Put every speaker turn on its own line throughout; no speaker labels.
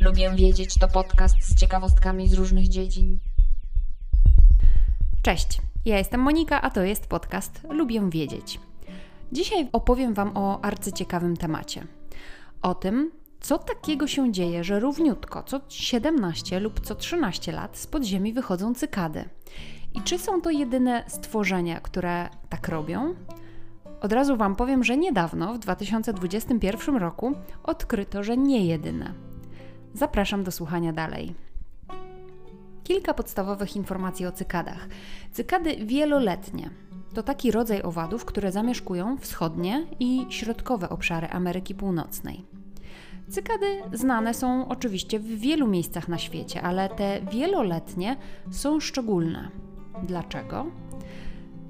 Lubię wiedzieć to podcast z ciekawostkami z różnych dziedzin.
Cześć, ja jestem Monika, a to jest podcast Lubię wiedzieć. Dzisiaj opowiem Wam o arcyciekawym temacie. O tym, co takiego się dzieje, że równiutko co 17 lub co 13 lat z podziemi wychodzą cykady. I czy są to jedyne stworzenia, które tak robią? Od razu Wam powiem, że niedawno, w 2021 roku, odkryto, że nie jedyne. Zapraszam do słuchania dalej. Kilka podstawowych informacji o cykadach. Cykady wieloletnie to taki rodzaj owadów, które zamieszkują wschodnie i środkowe obszary Ameryki Północnej. Cykady znane są oczywiście w wielu miejscach na świecie, ale te wieloletnie są szczególne. Dlaczego?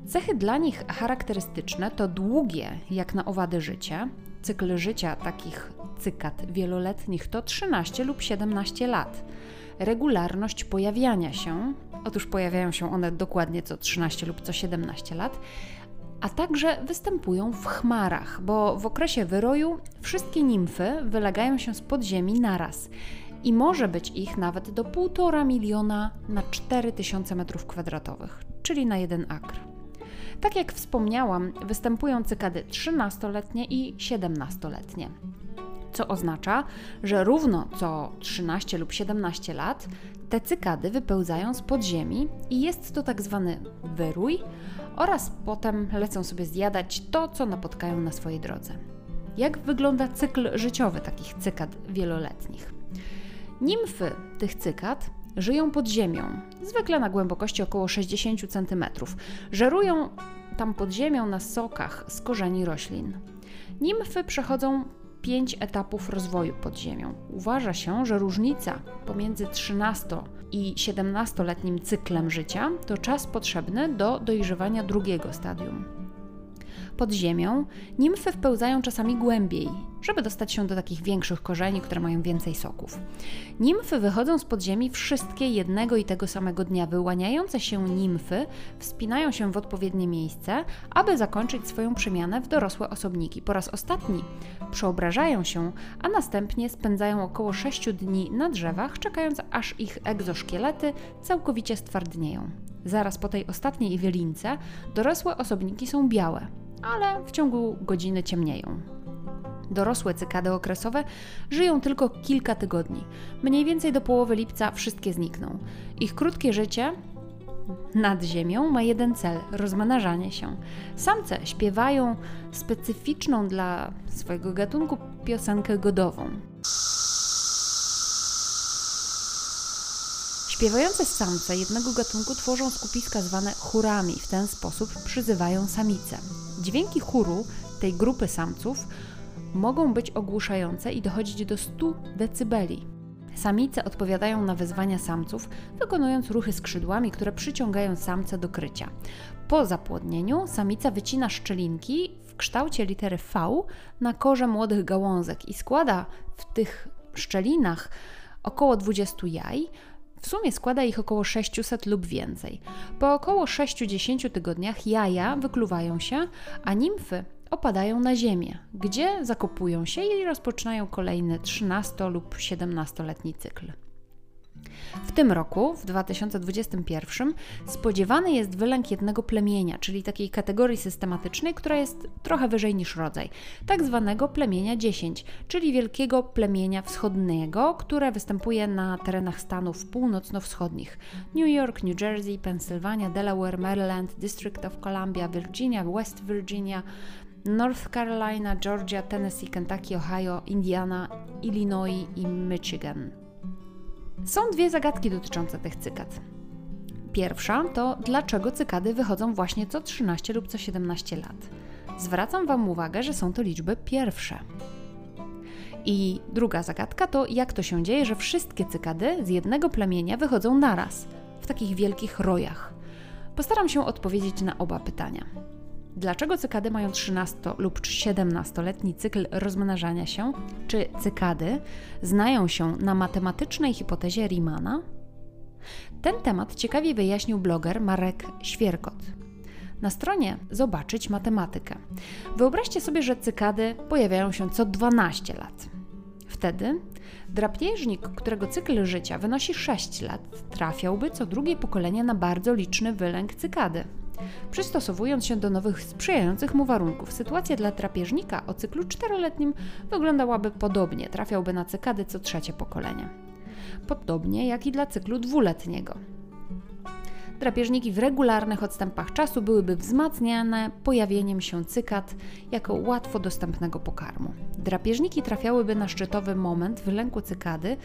Cechy dla nich charakterystyczne to długie, jak na owady życie. Cykl życia takich cykad wieloletnich to 13 lub 17 lat. Regularność pojawiania się, otóż pojawiają się one dokładnie co 13 lub co 17 lat, a także występują w chmarach, bo w okresie wyroju wszystkie nimfy wylegają się z podziemi naraz i może być ich nawet do 1,5 miliona na 4000 m2, czyli na jeden akr. Tak jak wspomniałam, występują cykady 13-letnie i 17-letnie. Co oznacza, że równo co 13 lub 17 lat te cykady wypełzają z podziemi i jest to tak zwany wyrój oraz potem lecą sobie zjadać to, co napotkają na swojej drodze. Jak wygląda cykl życiowy takich cykad wieloletnich? Nimfy tych cykad żyją pod ziemią, zwykle na głębokości około 60 cm. Żerują tam pod ziemią na sokach z korzeni roślin. Nimfy przechodzą pięć etapów rozwoju pod ziemią. Uważa się, że różnica pomiędzy 13 i 17-letnim cyklem życia to czas potrzebny do dojrzewania drugiego stadium pod ziemią, nimfy wpełzają czasami głębiej, żeby dostać się do takich większych korzeni, które mają więcej soków. Nimfy wychodzą z podziemi wszystkie jednego i tego samego dnia. Wyłaniające się nimfy wspinają się w odpowiednie miejsce, aby zakończyć swoją przemianę w dorosłe osobniki. Po raz ostatni przeobrażają się, a następnie spędzają około 6 dni na drzewach, czekając aż ich egzoszkielety całkowicie stwardnieją. Zaraz po tej ostatniej wielince dorosłe osobniki są białe, ale w ciągu godziny ciemnieją. Dorosłe cykady okresowe żyją tylko kilka tygodni. Mniej więcej do połowy lipca wszystkie znikną. Ich krótkie życie nad ziemią ma jeden cel rozmnażanie się. Samce śpiewają specyficzną dla swojego gatunku piosenkę godową. Śpiewające samce jednego gatunku tworzą skupiska zwane chórami. W ten sposób przyzywają samice. Dźwięki chóru tej grupy samców mogą być ogłuszające i dochodzić do 100 decybeli. Samice odpowiadają na wezwania samców, wykonując ruchy skrzydłami, które przyciągają samce do krycia. Po zapłodnieniu samica wycina szczelinki w kształcie litery V na korze młodych gałązek i składa w tych szczelinach około 20 jaj, w sumie składa ich około 600 lub więcej. Po około 6-10 tygodniach jaja wykluwają się, a nimfy opadają na ziemię, gdzie zakopują się i rozpoczynają kolejny 13 lub 17-letni cykl. W tym roku, w 2021, spodziewany jest wylęk jednego plemienia, czyli takiej kategorii systematycznej, która jest trochę wyżej niż rodzaj, tak zwanego plemienia 10, czyli wielkiego plemienia wschodniego, które występuje na terenach stanów północno-wschodnich: New York, New Jersey, Pennsylvania, Delaware, Maryland, District of Columbia, Virginia, West Virginia, North Carolina, Georgia, Tennessee, Kentucky, Ohio, Indiana, Illinois i Michigan. Są dwie zagadki dotyczące tych cykad. Pierwsza to dlaczego cykady wychodzą właśnie co 13 lub co 17 lat. Zwracam Wam uwagę, że są to liczby pierwsze. I druga zagadka to jak to się dzieje, że wszystkie cykady z jednego plemienia wychodzą naraz, w takich wielkich rojach. Postaram się odpowiedzieć na oba pytania. Dlaczego cykady mają 13 lub 17-letni cykl rozmnażania się? Czy cykady znają się na matematycznej hipotezie Riemanna? Ten temat ciekawie wyjaśnił bloger Marek Świerkot. Na stronie zobaczyć matematykę. Wyobraźcie sobie, że cykady pojawiają się co 12 lat. Wtedy drapieżnik, którego cykl życia wynosi 6 lat, trafiałby co drugie pokolenie na bardzo liczny wylęk cykady. Przystosowując się do nowych, sprzyjających mu warunków, sytuacja dla drapieżnika o cyklu czteroletnim wyglądałaby podobnie, trafiałby na cykady co trzecie pokolenie. Podobnie jak i dla cyklu dwuletniego. Drapieżniki w regularnych odstępach czasu byłyby wzmacniane pojawieniem się cykad jako łatwo dostępnego pokarmu. Drapieżniki trafiałyby na szczytowy moment wylęku cykady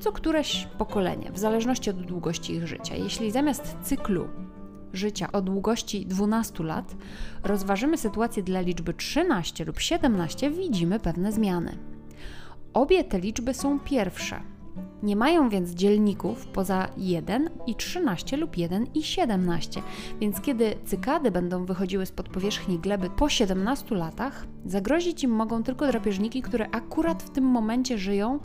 co któreś pokolenie, w zależności od długości ich życia. Jeśli zamiast cyklu życia o długości 12 lat rozważymy sytuację dla liczby 13 lub 17, widzimy pewne zmiany. Obie te liczby są pierwsze. Nie mają więc dzielników poza 1 i 13 lub 1 i 17, więc kiedy cykady będą wychodziły spod powierzchni gleby po 17 latach, zagrozić im mogą tylko drapieżniki, które akurat w tym momencie żyją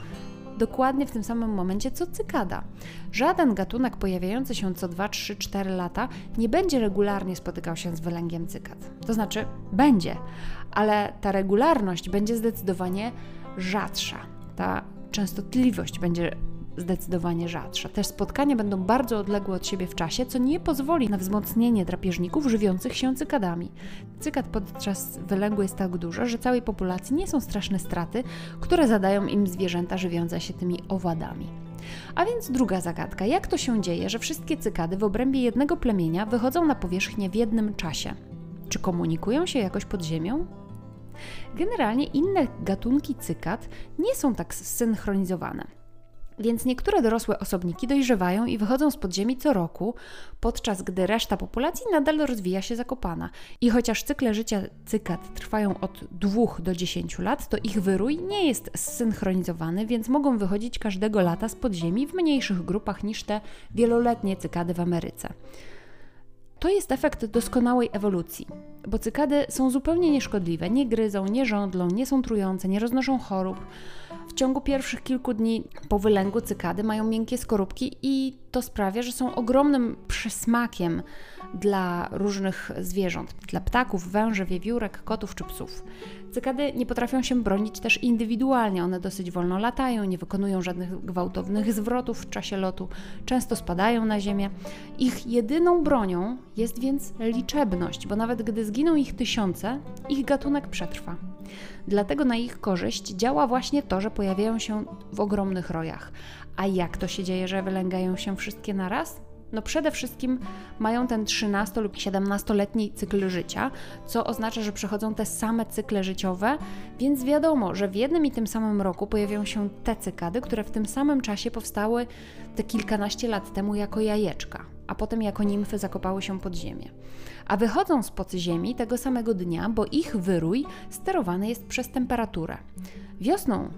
dokładnie w tym samym momencie co cykada. Żaden gatunek pojawiający się co 2, 3, 4 lata nie będzie regularnie spotykał się z wylęgiem cykad. To znaczy, będzie, ale ta regularność będzie zdecydowanie rzadsza. Ta częstotliwość będzie zdecydowanie rzadsza. Te spotkania będą bardzo odległe od siebie w czasie, co nie pozwoli na wzmocnienie drapieżników żywiących się cykadami. Cykad podczas wylęgu jest tak dużo, że całej populacji nie są straszne straty, które zadają im zwierzęta żywiące się tymi owadami. A więc druga zagadka. Jak to się dzieje, że wszystkie cykady w obrębie jednego plemienia wychodzą na powierzchnię w jednym czasie? Czy komunikują się jakoś pod ziemią? Generalnie inne gatunki cykad nie są tak zsynchronizowane. Więc niektóre dorosłe osobniki dojrzewają i wychodzą z podziemi co roku, podczas gdy reszta populacji nadal rozwija się zakopana. I chociaż cykle życia cykad trwają od 2 do 10 lat, to ich wyrój nie jest zsynchronizowany, więc mogą wychodzić każdego lata z podziemi w mniejszych grupach niż te wieloletnie cykady w Ameryce. To jest efekt doskonałej ewolucji, bo cykady są zupełnie nieszkodliwe, nie gryzą, nie żądlą, nie są trujące, nie roznoszą chorób. W ciągu pierwszych kilku dni po wylęgu cykady mają miękkie skorupki i to sprawia, że są ogromnym przysmakiem dla różnych zwierząt, dla ptaków, węży, wiewiórek, kotów czy psów. Cykady nie potrafią się bronić też indywidualnie, one dosyć wolno latają, nie wykonują żadnych gwałtownych zwrotów w czasie lotu, często spadają na ziemię. Ich jedyną bronią jest więc liczebność, bo nawet gdy zginą ich tysiące, ich gatunek przetrwa. Dlatego na ich korzyść działa właśnie to, że pojawiają się w ogromnych rojach. A jak to się dzieje, że wylęgają się wszystkie naraz? No przede wszystkim mają ten 13 lub 17-letni cykl życia, co oznacza, że przechodzą te same cykle życiowe, więc wiadomo, że w jednym i tym samym roku pojawią się te cykady, które w tym samym czasie powstały te kilkanaście lat temu jako jajeczka, a potem jako nimfy zakopały się pod ziemię. A wychodzą z pod ziemi tego samego dnia, bo ich wyrój sterowany jest przez temperaturę. Wiosną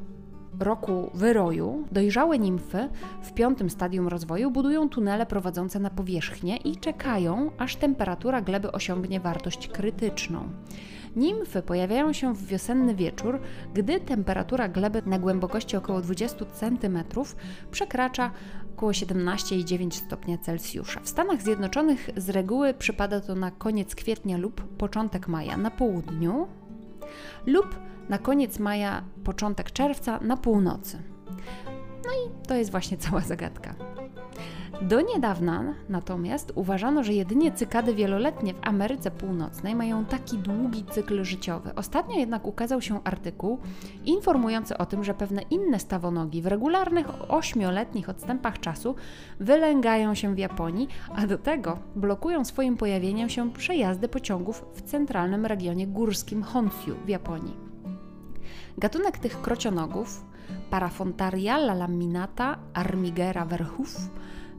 roku wyroju dojrzałe nimfy w piątym stadium rozwoju budują tunele prowadzące na powierzchnię i czekają, aż temperatura gleby osiągnie wartość krytyczną. Nimfy pojawiają się w wiosenny wieczór, gdy temperatura gleby na głębokości około 20 cm przekracza około 17,9 stopnia Celsjusza. W Stanach Zjednoczonych z reguły przypada to na koniec kwietnia lub początek maja na południu lub na koniec maja, początek czerwca na północy. No i to jest właśnie cała zagadka. Do niedawna natomiast uważano, że jedynie cykady wieloletnie w Ameryce Północnej mają taki długi cykl życiowy. Ostatnio jednak ukazał się artykuł informujący o tym, że pewne inne stawonogi w regularnych ośmioletnich odstępach czasu wylęgają się w Japonii, a do tego blokują swoim pojawieniem się przejazdy pociągów w centralnym regionie górskim Honshu w Japonii. Gatunek tych krocionogów, Parafontaria laminata armigera verhuf,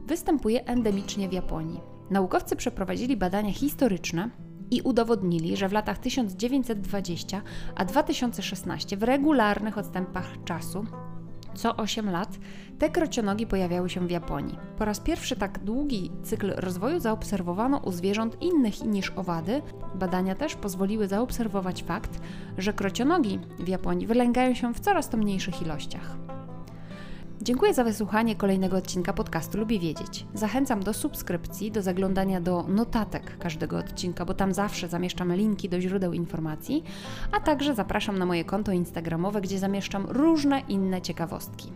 występuje endemicznie w Japonii. Naukowcy przeprowadzili badania historyczne i udowodnili, że w latach 1920 a 2016 w regularnych odstępach czasu co 8 lat te krocionogi pojawiały się w Japonii. Po raz pierwszy tak długi cykl rozwoju zaobserwowano u zwierząt innych niż owady. Badania też pozwoliły zaobserwować fakt, że krocionogi w Japonii wylęgają się w coraz to mniejszych ilościach. Dziękuję za wysłuchanie kolejnego odcinka podcastu Lubię Wiedzieć. Zachęcam do subskrypcji, do zaglądania do notatek każdego odcinka, bo tam zawsze zamieszczam linki do źródeł informacji, a także zapraszam na moje konto instagramowe, gdzie zamieszczam różne inne ciekawostki.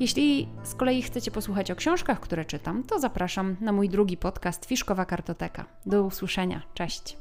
Jeśli z kolei chcecie posłuchać o książkach, które czytam, to zapraszam na mój drugi podcast Fiszkowa Kartoteka. Do usłyszenia. Cześć.